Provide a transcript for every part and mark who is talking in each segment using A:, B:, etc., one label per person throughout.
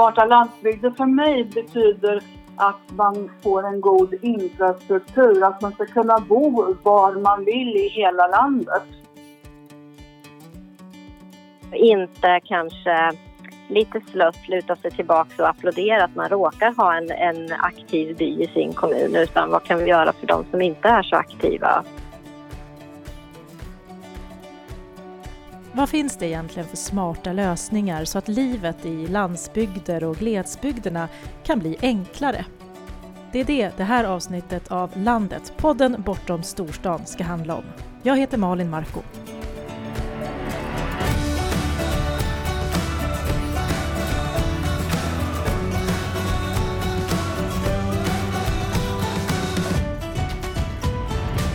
A: Smarta landsbygder för mig betyder att man får en god infrastruktur, att man ska kunna bo var man vill i hela landet.
B: Inte kanske lite slött luta sig tillbaka och applådera att man råkar ha en, en aktiv by i sin kommun utan vad kan vi göra för de som inte är så aktiva?
C: Vad finns det egentligen för smarta lösningar så att livet i landsbygder och glesbygderna kan bli enklare? Det är det det här avsnittet av Landet, podden Bortom storstan, ska handla om. Jag heter Malin Marko.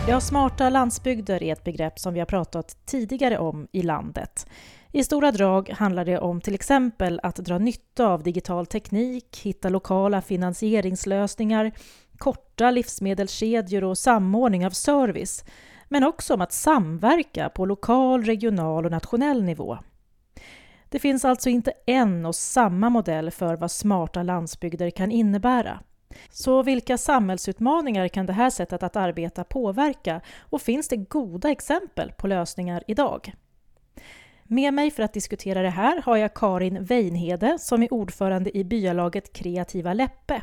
C: Ja, smarta landsbygder är ett begrepp som vi har pratat tidigare om i landet. I stora drag handlar det om till exempel att dra nytta av digital teknik, hitta lokala finansieringslösningar, korta livsmedelskedjor och samordning av service, men också om att samverka på lokal, regional och nationell nivå. Det finns alltså inte en och samma modell för vad smarta landsbygder kan innebära. Så vilka samhällsutmaningar kan det här sättet att arbeta påverka och finns det goda exempel på lösningar idag? Med mig för att diskutera det här har jag Karin Weinhede som är ordförande i byalaget Kreativa Läppe.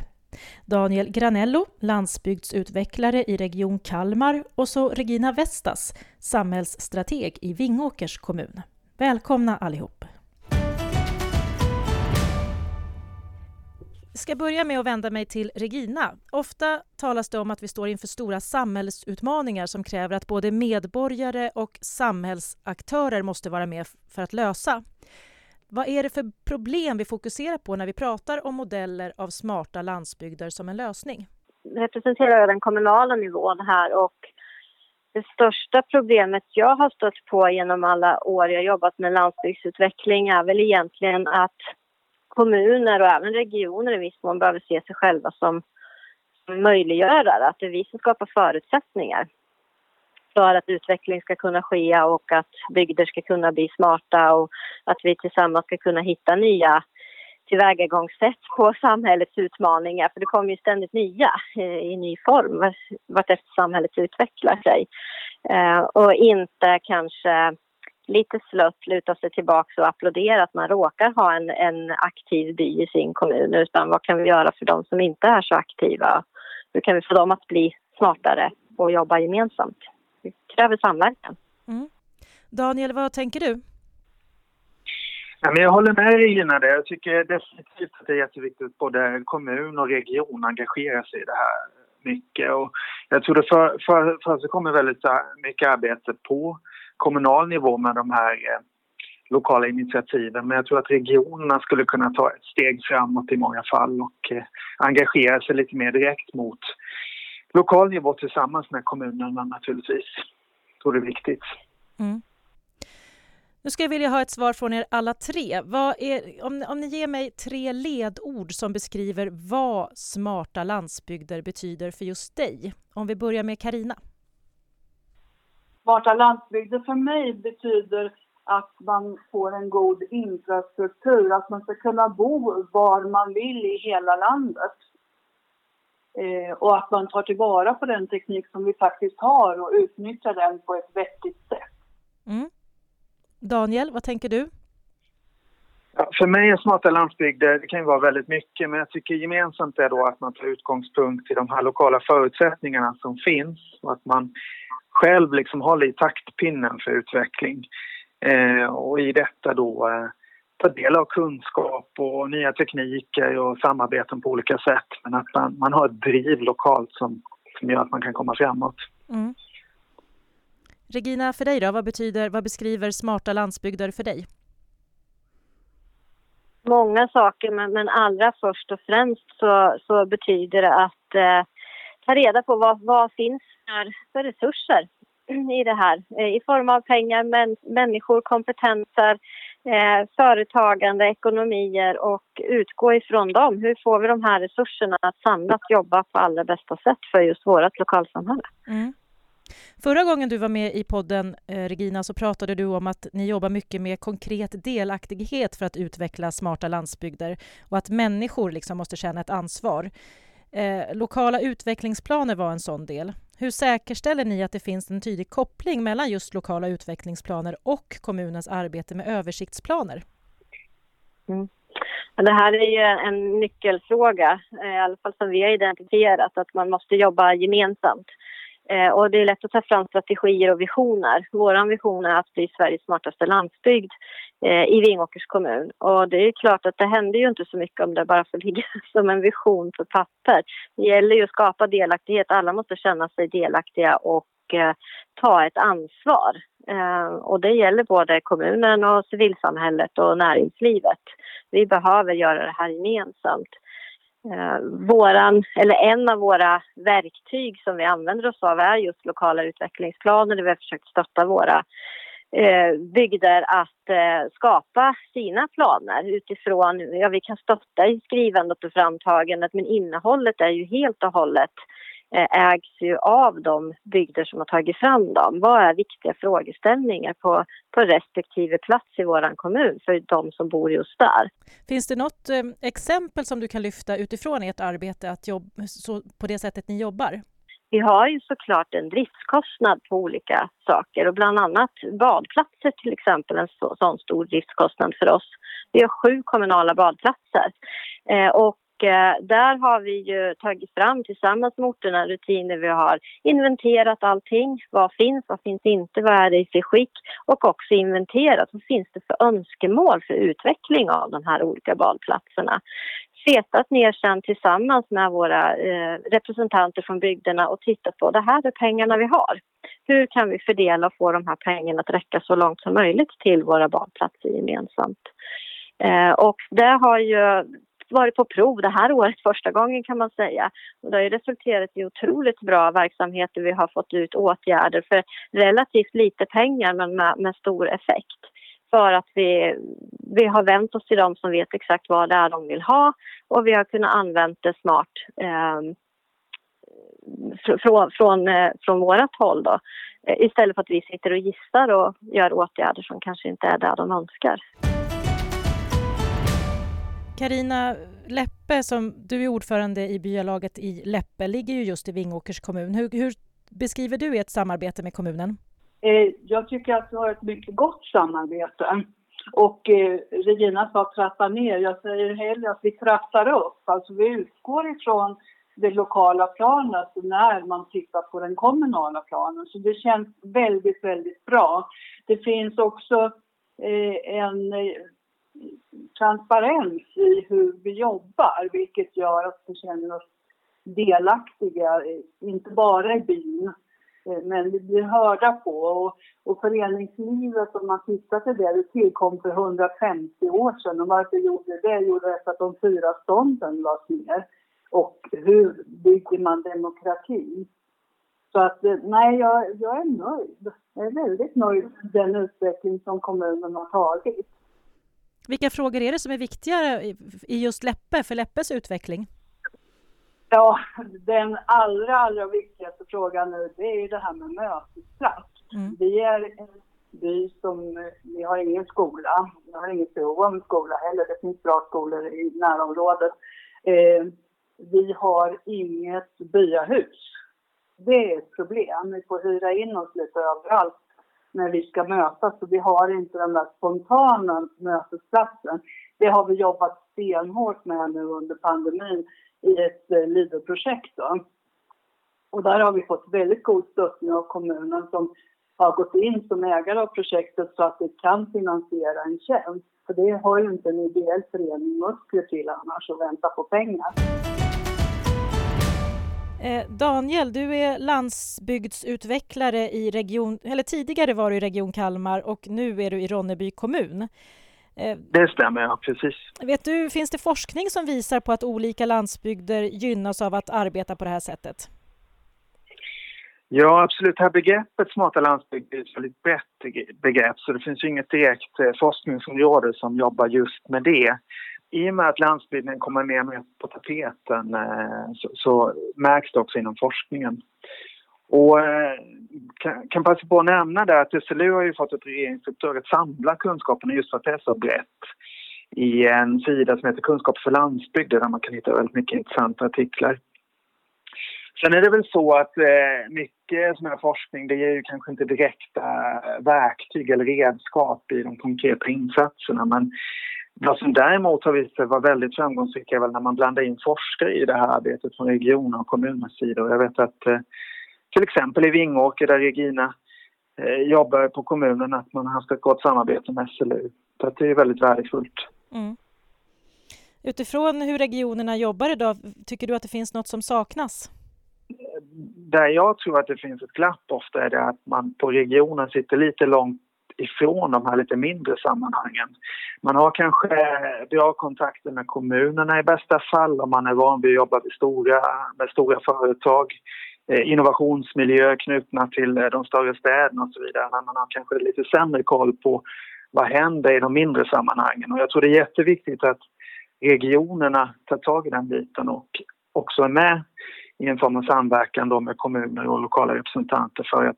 C: Daniel Granello, landsbygdsutvecklare i Region Kalmar och så Regina Vestas, samhällsstrateg i Vingåkers kommun. Välkomna allihop! Ska börja med att vända mig till Regina. Ofta talas det om att vi står inför stora samhällsutmaningar som kräver att både medborgare och samhällsaktörer måste vara med för att lösa. Vad är det för problem vi fokuserar på när vi pratar om modeller av smarta landsbygder som en lösning?
B: Jag representerar den kommunala nivån här och det största problemet jag har stött på genom alla år jag jobbat med landsbygdsutveckling är väl egentligen att kommuner och även regioner i viss mån behöver se sig själva som, möjliggörare, att det är vi som skapar förutsättningar för att utveckling ska kunna ske och att bygder ska kunna bli smarta och att vi tillsammans ska kunna hitta nya tillvägagångssätt på samhällets utmaningar. För det kommer ju ständigt nya i ny form vartefter samhället utvecklar sig. Eh, och inte kanske lite slött luta sig tillbaka och applådera att man råkar ha en, en aktiv by i sin kommun utan vad kan vi göra för de som inte är så aktiva? Hur kan vi få dem att bli smartare och jobba gemensamt? Det kräver samverkan. Mm.
C: Daniel, vad tänker du?
D: Ja, men jag håller med Regina där. Jag tycker definitivt att det är jätteviktigt att både kommun och region engagerar sig i det här mycket. Och jag tror det för, för, för kommer väldigt mycket arbete på kommunal nivå med de här eh, lokala initiativen. Men jag tror att regionerna skulle kunna ta ett steg framåt i många fall och eh, engagera sig lite mer direkt mot lokal nivå tillsammans med kommunerna naturligtvis. Jag tror det är viktigt. Mm.
C: Nu ska jag vilja ha ett svar från er alla tre. Är, om, om ni ger mig tre ledord som beskriver vad smarta landsbygder betyder för just dig. Om vi börjar med Karina.
A: Smarta landsbygder för mig betyder att man får en god infrastruktur, att man ska kunna bo var man vill i hela landet. Eh, och att man tar tillvara på den teknik som vi faktiskt har och utnyttjar den på ett vettigt sätt. Mm.
C: Daniel, vad tänker du?
D: Ja, för mig är smarta landsbygder, det kan ju vara väldigt mycket, men jag tycker gemensamt är då att man tar utgångspunkt i de här lokala förutsättningarna som finns och att man själv liksom håller i taktpinnen för utveckling. Eh, och i detta då eh, ta del av kunskap och nya tekniker och samarbeten på olika sätt. Men att man, man har ett driv lokalt som, som gör att man kan komma framåt. Mm.
C: Regina, för dig då, vad, betyder, vad beskriver smarta landsbygder för dig?
B: Många saker, men, men allra först och främst så, så betyder det att eh, ta reda på vad, vad finns för, för resurser i det här eh, i form av pengar, men, människor, kompetenser, eh, företagande, ekonomier och utgå ifrån dem. Hur får vi de här resurserna att samlat jobba på allra bästa sätt för just vårt lokalsamhälle? Mm.
C: Förra gången du var med i podden, eh, Regina, så pratade du om att ni jobbar mycket med konkret delaktighet för att utveckla smarta landsbygder och att människor liksom måste känna ett ansvar. Eh, lokala utvecklingsplaner var en sån del. Hur säkerställer ni att det finns en tydlig koppling mellan just lokala utvecklingsplaner och kommunens arbete med översiktsplaner?
B: Mm. Det här är ju en nyckelfråga, eh, i alla fall som vi har identifierat, att man måste jobba gemensamt. Eh, och det är lätt att ta fram strategier och visioner. Vår vision är att bli Sveriges smartaste landsbygd eh, i Vingåkers kommun. Och det är klart att det händer ju inte så mycket om det bara får ligga som en vision på papper. Det gäller ju att skapa delaktighet. Alla måste känna sig delaktiga och eh, ta ett ansvar. Eh, och det gäller både kommunen och civilsamhället och näringslivet. Vi behöver göra det här gemensamt. Eh, våran, eller en av våra verktyg som vi använder oss av är just lokala utvecklingsplaner där vi har försökt stötta våra eh, bygder att eh, skapa sina planer utifrån, ja vi kan stötta i skrivandet och framtagandet men innehållet är ju helt och hållet ägs ju av de bygder som har tagit fram dem. Vad är viktiga frågeställningar på, på respektive plats i vår kommun för de som bor just där?
C: Finns det något eh, exempel som du kan lyfta utifrån ert arbete att jobba så, på det sättet ni jobbar?
B: Vi har ju såklart en driftskostnad på olika saker och bland annat badplatser till exempel en så, sån stor driftskostnad för oss. Vi har sju kommunala badplatser eh, och Eh, Eh, där har vi ju tagit fram tillsammans med orterna rutiner. Vi har inventerat allting. Vad finns, vad finns inte, vad är det i för skick? Och också inventerat vad finns det för önskemål för utveckling av de här olika badplatserna. Setat ner sen tillsammans med våra eh, representanter från bygderna och tittat på det här är pengarna vi har. Hur kan vi fördela och få de här pengarna att räcka så långt som möjligt till våra badplatser gemensamt? Eh, och det har ju varit på prov det här året första gången kan man säga. Och det har resulterat i otroligt bra verksamheter. Vi har fått ut åtgärder för relativt lite pengar men med, med stor effekt. För att vi, vi har vänt oss till dem som vet exakt vad det är de vill ha och vi har kunnat använda det smart eh, från, från, eh, från vårt håll då. Eh, istället för att vi sitter och gissar och gör åtgärder som kanske inte är det de önskar.
C: Karina Leppe, som du är ordförande i byalaget i Leppe, ligger ju just i Vingåkers kommun. Hur, hur beskriver du ert samarbete med kommunen?
A: Eh, jag tycker att vi har ett mycket gott samarbete. Och eh, Regina sa trappa ner. Jag säger hellre att vi trappar upp. Alltså vi utgår ifrån det lokala planet när man tittar på den kommunala planen. Så det känns väldigt, väldigt bra. Det finns också eh, en eh, transparens i hur vi jobbar vilket gör att vi känner oss delaktiga, eh, inte bara i byn eh, men vi blir hörda på. Och, och föreningslivet, om man tittar till det, det tillkom för 150 år sedan. Och varför gjorde det? Jo, för att de fyra stånden lades ner. Och hur bygger man demokrati? Så att, eh, nej, jag, jag är nöjd. Jag är väldigt nöjd med den utveckling som kommunen har tagit.
C: Vilka frågor är det som är viktigare i just Läppe, för Läppes utveckling?
A: Ja, den allra, allra viktigaste frågan nu det är ju det här med mötesplats. Mm. Vi är en by som, vi har ingen skola, vi har inget behov av en skola heller, det finns bra skolor i närområdet. Eh, vi har inget byahus. Det är ett problem, vi får hyra in oss lite överallt när vi ska mötas. Så vi har inte den där spontana mötesplatsen. Det har vi jobbat stenhårt med nu under pandemin i ett eh, Leaderprojekt. Och där har vi fått väldigt god stöttning av kommunen som har gått in som ägare av projektet så att det kan finansiera en tjänst. För det har ju inte en ideell förening muskler till annars att vänta på pengar.
C: Eh, Daniel, du är landsbygdsutvecklare i region, eller tidigare var du i Region Kalmar och nu är du i Ronneby kommun.
D: Eh, det stämmer, ja, precis.
C: Vet du, finns det forskning som visar på att olika landsbygder gynnas av att arbeta på det här sättet?
D: Ja, absolut. Det här begreppet smarta landsbygd är ett väldigt brett begrepp så det finns inget direkt eh, forskningsområde som jobbar just med det i och med att landsbygden kommer mer och mer på tapeten eh, så, så, märks det också inom forskningen. Och eh, kan, kan passa på att nämna där att SLU har ju fått ett regeringsuppdrag att samla kunskaperna just för att det är så brett i en sida som heter Kunskap för landsbygden där man kan hitta väldigt mycket intressanta artiklar. Sen är det väl så att eh, mycket sån här forskning det ger ju kanske inte direkta verktyg eller redskap i de konkreta insatserna men vad som däremot har visat sig vara väldigt framgångsrikt är väl när man blandar in forskare i det här arbetet från regioner och kommuners sida. Jag vet att eh, till exempel i Vingåker där Regina eh, jobbar på kommunen att man har haft ett gott samarbete med SLU. Så det är väldigt värdefullt. Mm.
C: Utifrån hur regionerna jobbar idag, tycker du att det finns något som saknas?
D: Där jag tror att det finns ett glapp ofta är det att man på regionen sitter lite långt ifrån de här lite mindre sammanhangen. Man har kanske bra kontakter med kommunerna i bästa fall om man är van vid att jobba med stora, med stora företag. Innovationsmiljöer innovationsmiljö knutna till eh, de större städerna och så vidare. Men man har kanske lite sämre koll på vad händer i de mindre sammanhangen. Och jag tror det är jätteviktigt att regionerna tar tag i den biten och också är med i en form av samverkan då med kommuner och lokala representanter för att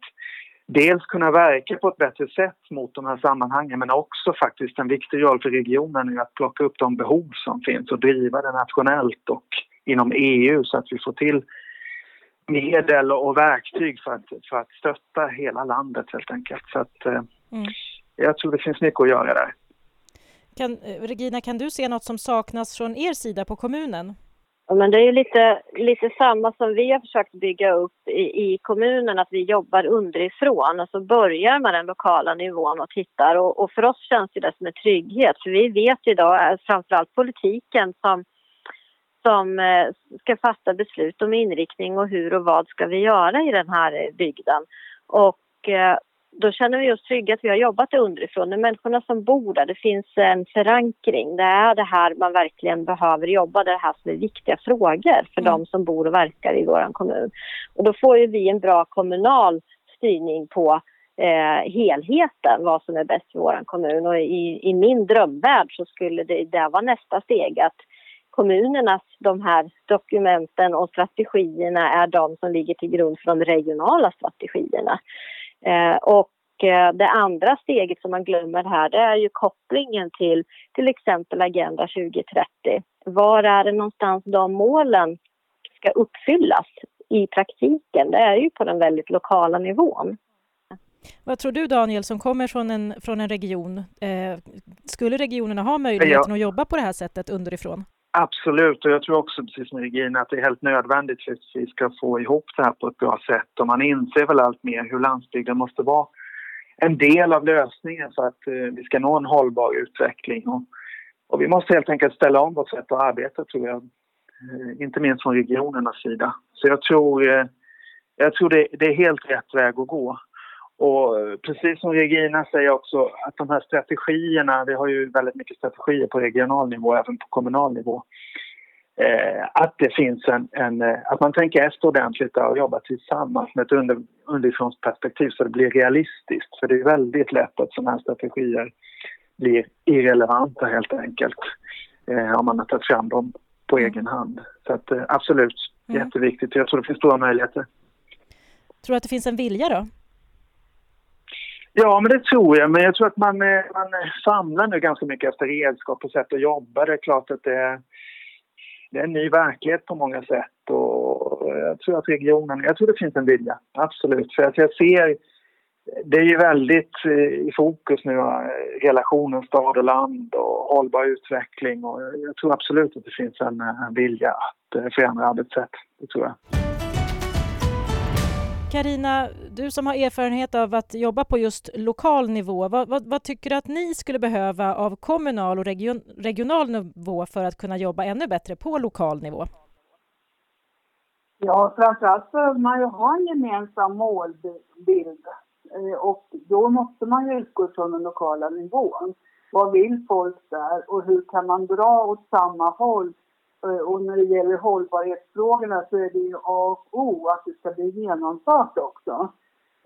D: dels kunna verka på ett bättre sätt mot de här sammanhangen men också faktiskt en viktig roll för regionen i att plocka upp de behov som finns och driva det nationellt och inom EU så att vi får till medel och verktyg för att, för att stötta hela landet helt enkelt. Så att, eh, mm. Jag tror det finns mycket att göra där.
C: Kan, eh, Regina, kan du se något som saknas från er sida på kommunen?
B: Men det är ju lite, lite samma som vi har försökt bygga upp i, i kommunen, att vi jobbar underifrån. Alltså börjar med den lokala nivån och tittar. Och, och för oss känns det som en trygghet, för vi vet idag, eh, framförallt politiken som, som eh, ska fatta beslut om inriktning och hur och vad ska vi göra i den här eh, bygden. Och då känner vi oss trygga att vi har jobbat det underifrån. De människorna som bor där, det finns en förankring. Det är det här man verkligen behöver jobba, det här som är viktiga frågor för mm. de som bor och verkar i vår kommun. Och då får ju vi en bra kommunal styrning på eh, helheten, vad som är bäst för vår kommun. Och i, i min drömvärld så skulle det, det vara nästa steg att kommunernas, de här dokumenten och strategierna är de som ligger till grund för de regionala strategierna. Eh, och eh, det andra steget som man glömmer här det är ju kopplingen till till exempel Agenda 2030. Var är det någonstans de målen ska uppfyllas i praktiken? Det är ju på den väldigt lokala nivån.
C: Vad tror du Daniel som kommer från en, från en region? Eh, skulle regionerna ha möjligheten att jobba på det här sättet underifrån?
D: Absolut, och jag tror också precis som Regina att det är helt nödvändigt för att vi ska få ihop det här på ett bra sätt. Och man inser väl allt mer hur landsbygden måste vara en del av lösningen för att eh, vi ska nå en hållbar utveckling. Och, och, vi måste helt enkelt ställa om vårt sätt att arbeta tror jag, eh, inte minst från regionernas sida. Så jag tror, eh, jag tror det, det är helt rätt väg att gå. Och precis som Regina säger också att de här strategierna, vi har ju väldigt mycket strategier på regional nivå, även på kommunal nivå. Eh, att det finns en, en, eh, att man tänker efter ordentligt och jobbar tillsammans med ett under, underifrånsperspektiv så det blir realistiskt. För det är väldigt lätt att sådana här strategier blir irrelevanta helt enkelt eh, om man har tagit fram dem på mm. egen hand. Så att, eh, absolut, mm. jätteviktigt. Jag tror det finns stora möjligheter.
C: Tror du att det finns en vilja då?
D: Ja, men det tror jag. Men jag tror att man, eh, man samlar nu ganska mycket efter redskap och sätt att jobba. Det är klart att det det är en ny verklighet på många sätt. Och jag tror att regionen, jag tror det finns en vilja, absolut. För att jag ser, det är ju väldigt eh, i fokus nu, eh, relationen stad och land och hållbar utveckling. Och jag tror absolut att det finns en, en vilja att förändra arbetssätt. Det tror jag.
C: Karina, du som har erfarenhet av att jobba på just lokal nivå, vad, vad, vad, tycker du att ni skulle behöva av kommunal och region, regional nivå för att kunna jobba ännu bättre på lokal nivå?
A: Ja, framförallt behöver man ju ha en gemensam målbild eh, och då måste man ju utgå från den lokala nivån. Vad vill folk där och hur kan man dra åt samma håll Eh, och när det gäller hållbarhetsfrågorna så är det ju A och O att det ska bli genomfört också.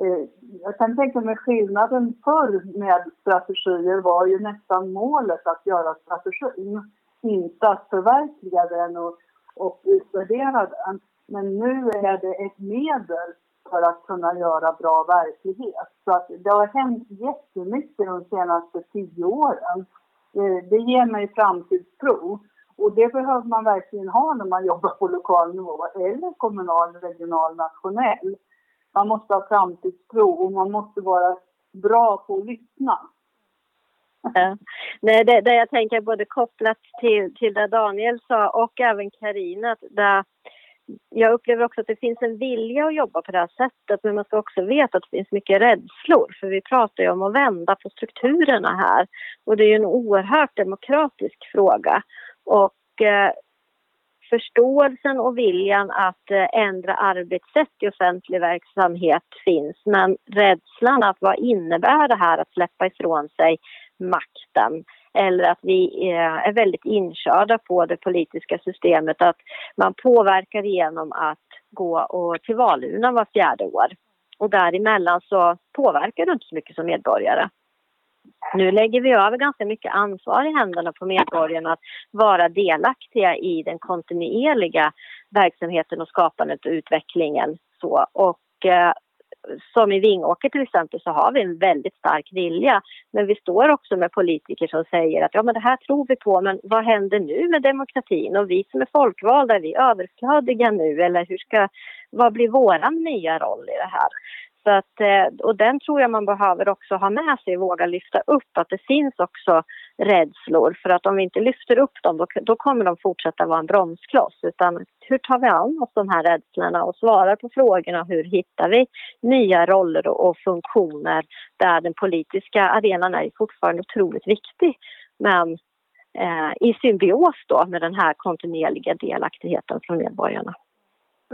A: Eh, jag kan tänka mig skillnaden förr med strategier var ju nästan målet att göra strategin, inte att förverkliga den och, och utvärdera den. Men nu är det ett medel för att kunna göra bra verklighet. Så att det har hänt jättemycket de senaste tio åren. Eh, det ger mig framtidstro. Och det behöver man verkligen ha när man jobbar på lokal nivå eller kommunal, regional, nationell. Man måste ha framtidstro och man måste vara bra på att lyssna.
B: Ja. Nej, det, det jag tänker både kopplat till, till det Daniel sa och även Karina, jag upplever också att det finns en vilja att jobba på det här sättet men man ska också veta att det finns mycket rädslor för vi pratar ju om att vända på strukturerna här och det är ju en oerhört demokratisk fråga och eh, förståelsen och viljan att eh, ändra arbetssätt i offentlig verksamhet finns men rädslan att vad innebär det här att släppa ifrån sig makten eller att vi eh, är väldigt inkörda på det politiska systemet att man påverkar genom att gå och till valurnan var fjärde år. Och däremellan så påverkar du inte så mycket som medborgare. Nu lägger vi över ganska mycket ansvar i händerna på medborgarna att vara delaktiga i den kontinuerliga verksamheten och skapandet och utvecklingen. Så, och eh, som i Vingåker till exempel så har vi en väldigt stark vilja. Men vi står också med politiker som säger att ja men det här tror vi på men vad händer nu med demokratin och vi som är folkvalda, är vi överflödiga nu eller hur ska, vad blir våran nya roll i det här? Så att, eh, och den tror jag man behöver också ha med sig och våga lyfta upp att det finns också rädslor. För att om vi inte lyfter upp dem då, då kommer de fortsätta vara en bromskloss. Utan hur tar vi an oss de här rädslorna och svarar på frågorna? Hur hittar vi nya roller och, och funktioner där den politiska arenan är fortfarande otroligt viktig? Men eh, i symbios då med den här kontinuerliga delaktigheten från medborgarna.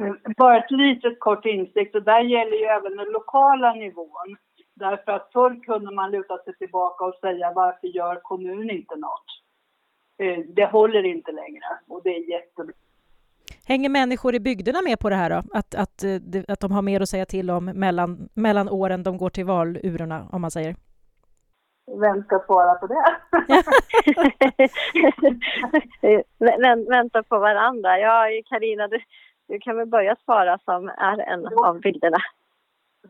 A: Eh, bara ett litet kort insikt och där gäller ju även den lokala nivån. Därför att förr kunde man luta sig tillbaka och säga varför gör kommunen inte något? Eh, det håller inte längre och det är jättebra.
C: Hänger människor i bygderna med på det här då? Att, att, eh, att de har mer att säga till om mellan, mellan åren de går till valurnorna, om man säger?
A: Vem ska svara på det?
B: vänta på varandra. Ja, Karina, du, du kan väl börja svara som är en av bilderna.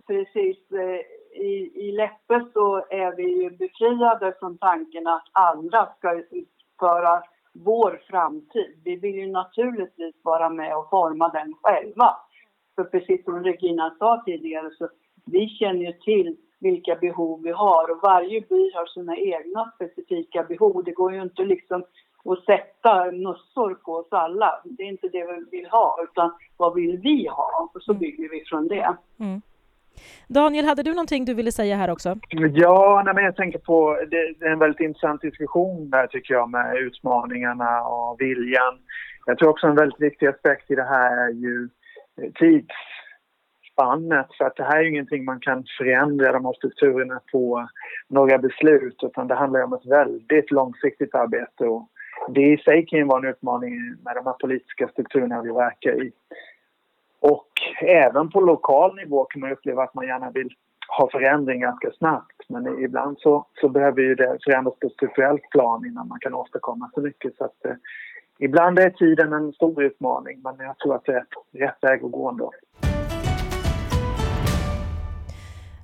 A: Precis. Eh, I, I Läppe så är vi ju befriade från tanken att andra ska utföra vår framtid. Vi vill ju naturligtvis vara med och forma den själva. För precis som Regina sa tidigare så vi känner ju till vilka behov vi har och varje by har sina egna specifika behov. Det går ju inte liksom och sätta mössor på oss alla. Det är inte det vi vill ha, utan vad vill vi ha? Och så mm. bygger vi från det. Mm.
C: Daniel, hade du någonting du ville säga här också?
D: Ja, nej, men jag tänker på, det, det är en väldigt intressant diskussion där tycker jag med utmaningarna och viljan. Jag tror också en väldigt viktig aspekt i det här är ju eh, tidsspannet. För att det här är ju ingenting man kan förändra de här strukturerna på några beslut utan det handlar om ett väldigt långsiktigt arbete och det i sig kan ju vara en utmaning med de här politiska strukturerna vi verkar i. Och även på lokal nivå kan man uppleva att man gärna vill ha förändring ganska snabbt. Men ibland så, så behöver ju det förändras på strukturellt plan innan man kan åstadkomma så mycket. Så att, eh, ibland är tiden en stor utmaning men jag tror att det är rätt väg att gå ändå.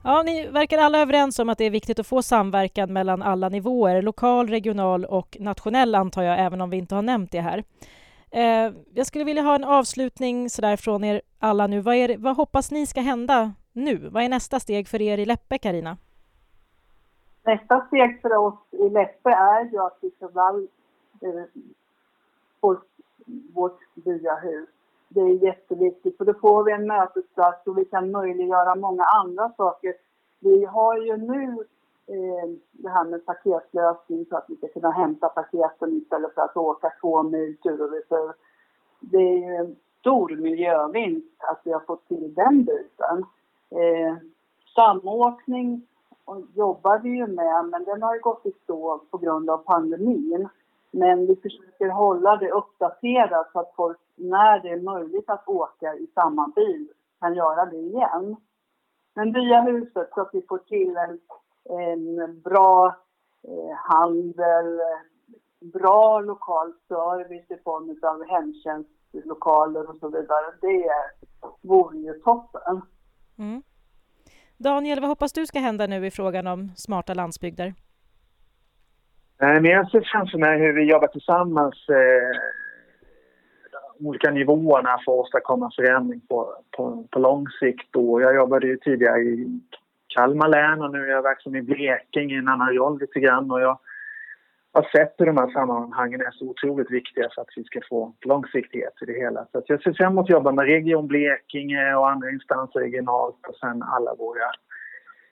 C: Ja, ni verkar alla överens om att det är viktigt att få samverkan mellan alla nivåer, lokal, regional och nationell antar jag, även om vi inte har nämnt det här. Eh, jag skulle vilja ha en avslutning sådär från er alla nu. Vad, är, vad hoppas ni ska hända nu? Vad är nästa steg för er i Läppe, Karina?
A: Nästa steg för oss i Läppe är ju att vi förvaltar eh, vårt byahus det är jätteviktigt för då får vi en mötesplats och vi kan möjliggöra många andra saker. Vi har ju nu eh, det här med paketlösning så att vi ska kunna hämta paketen istället för att åka två mil tur och retur. Det är ju en stor miljövinst att vi har fått till den biten. Eh, samåkning jobbar vi ju med men den har ju gått i stå på grund av pandemin. Men vi försöker hålla det uppdaterat så att folk, när det är möjligt att åka i samma bil, kan göra det igen. Men via huset så att vi får till en, en bra eh, handel, bra lokal service i form av hemtjänstlokaler och så vidare. Det vore ju toppen.
C: Mm. Daniel, vad hoppas du ska hända nu i frågan om smarta landsbygder?
D: Men jag ser framför mig hur vi jobbar tillsammans eh, olika nivåerna för att åstadkomma förändring på, på, på lång sikt. Då. jag jobbade ju tidigare i Kalmar län och nu är jag verksam i Blekinge i en annan roll lite grann. Och jag har sett hur de här sammanhangen är så otroligt viktiga för att vi ska få långsiktighet i det hela. Så jag ser fram emot att jobba med Region Blekinge och andra instanser regionalt och sen alla våra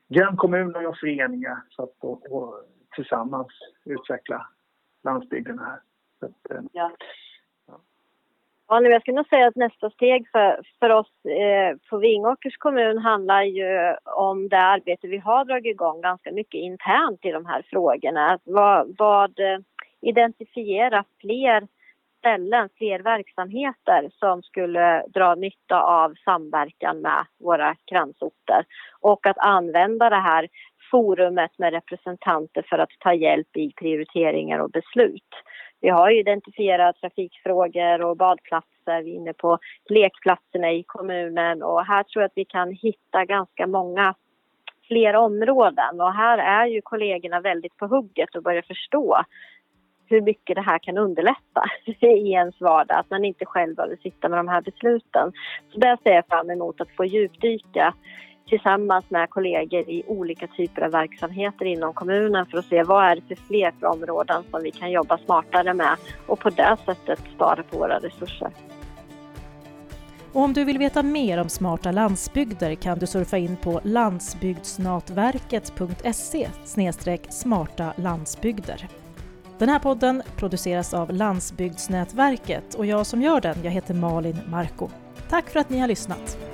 D: grannkommuner och föreningar så att och, och tillsammans utveckla landsbygden här. Så att,
B: eh, ja. nu, jag skulle nog säga att nästa steg för, för oss eh, på Vingåkers kommun handlar ju om det arbete vi har dragit igång ganska mycket internt i de här frågorna. Vad, vad eh, identifiera fler ställen, fler verksamheter som skulle dra nytta av samverkan med våra kransorter och att använda det här forumet med representanter för att ta hjälp i prioriteringar och beslut. Vi har identifierat trafikfrågor och badplatser. Vi är inne på lekplatserna i kommunen och här tror jag att vi kan hitta ganska många fler områden och här är ju kollegorna väldigt på hugget och börjar förstå hur mycket det här kan underlätta i ens vardag, att man inte själv behöver sitta med de här besluten. Så där ser jag fram emot att få djupdyka tillsammans med kollegor i olika typer av verksamheter inom kommunen för att se vad är det för fler för områden som vi kan jobba smartare med och på det sättet spara på våra resurser.
C: Och om du vill veta mer om smarta landsbygder kan du surfa in på landsbygdsnatverket.se smarta landsbygder. Den här podden produceras av Landsbygdsnätverket och jag som gör den, jag heter Malin Marko. Tack för att ni har lyssnat!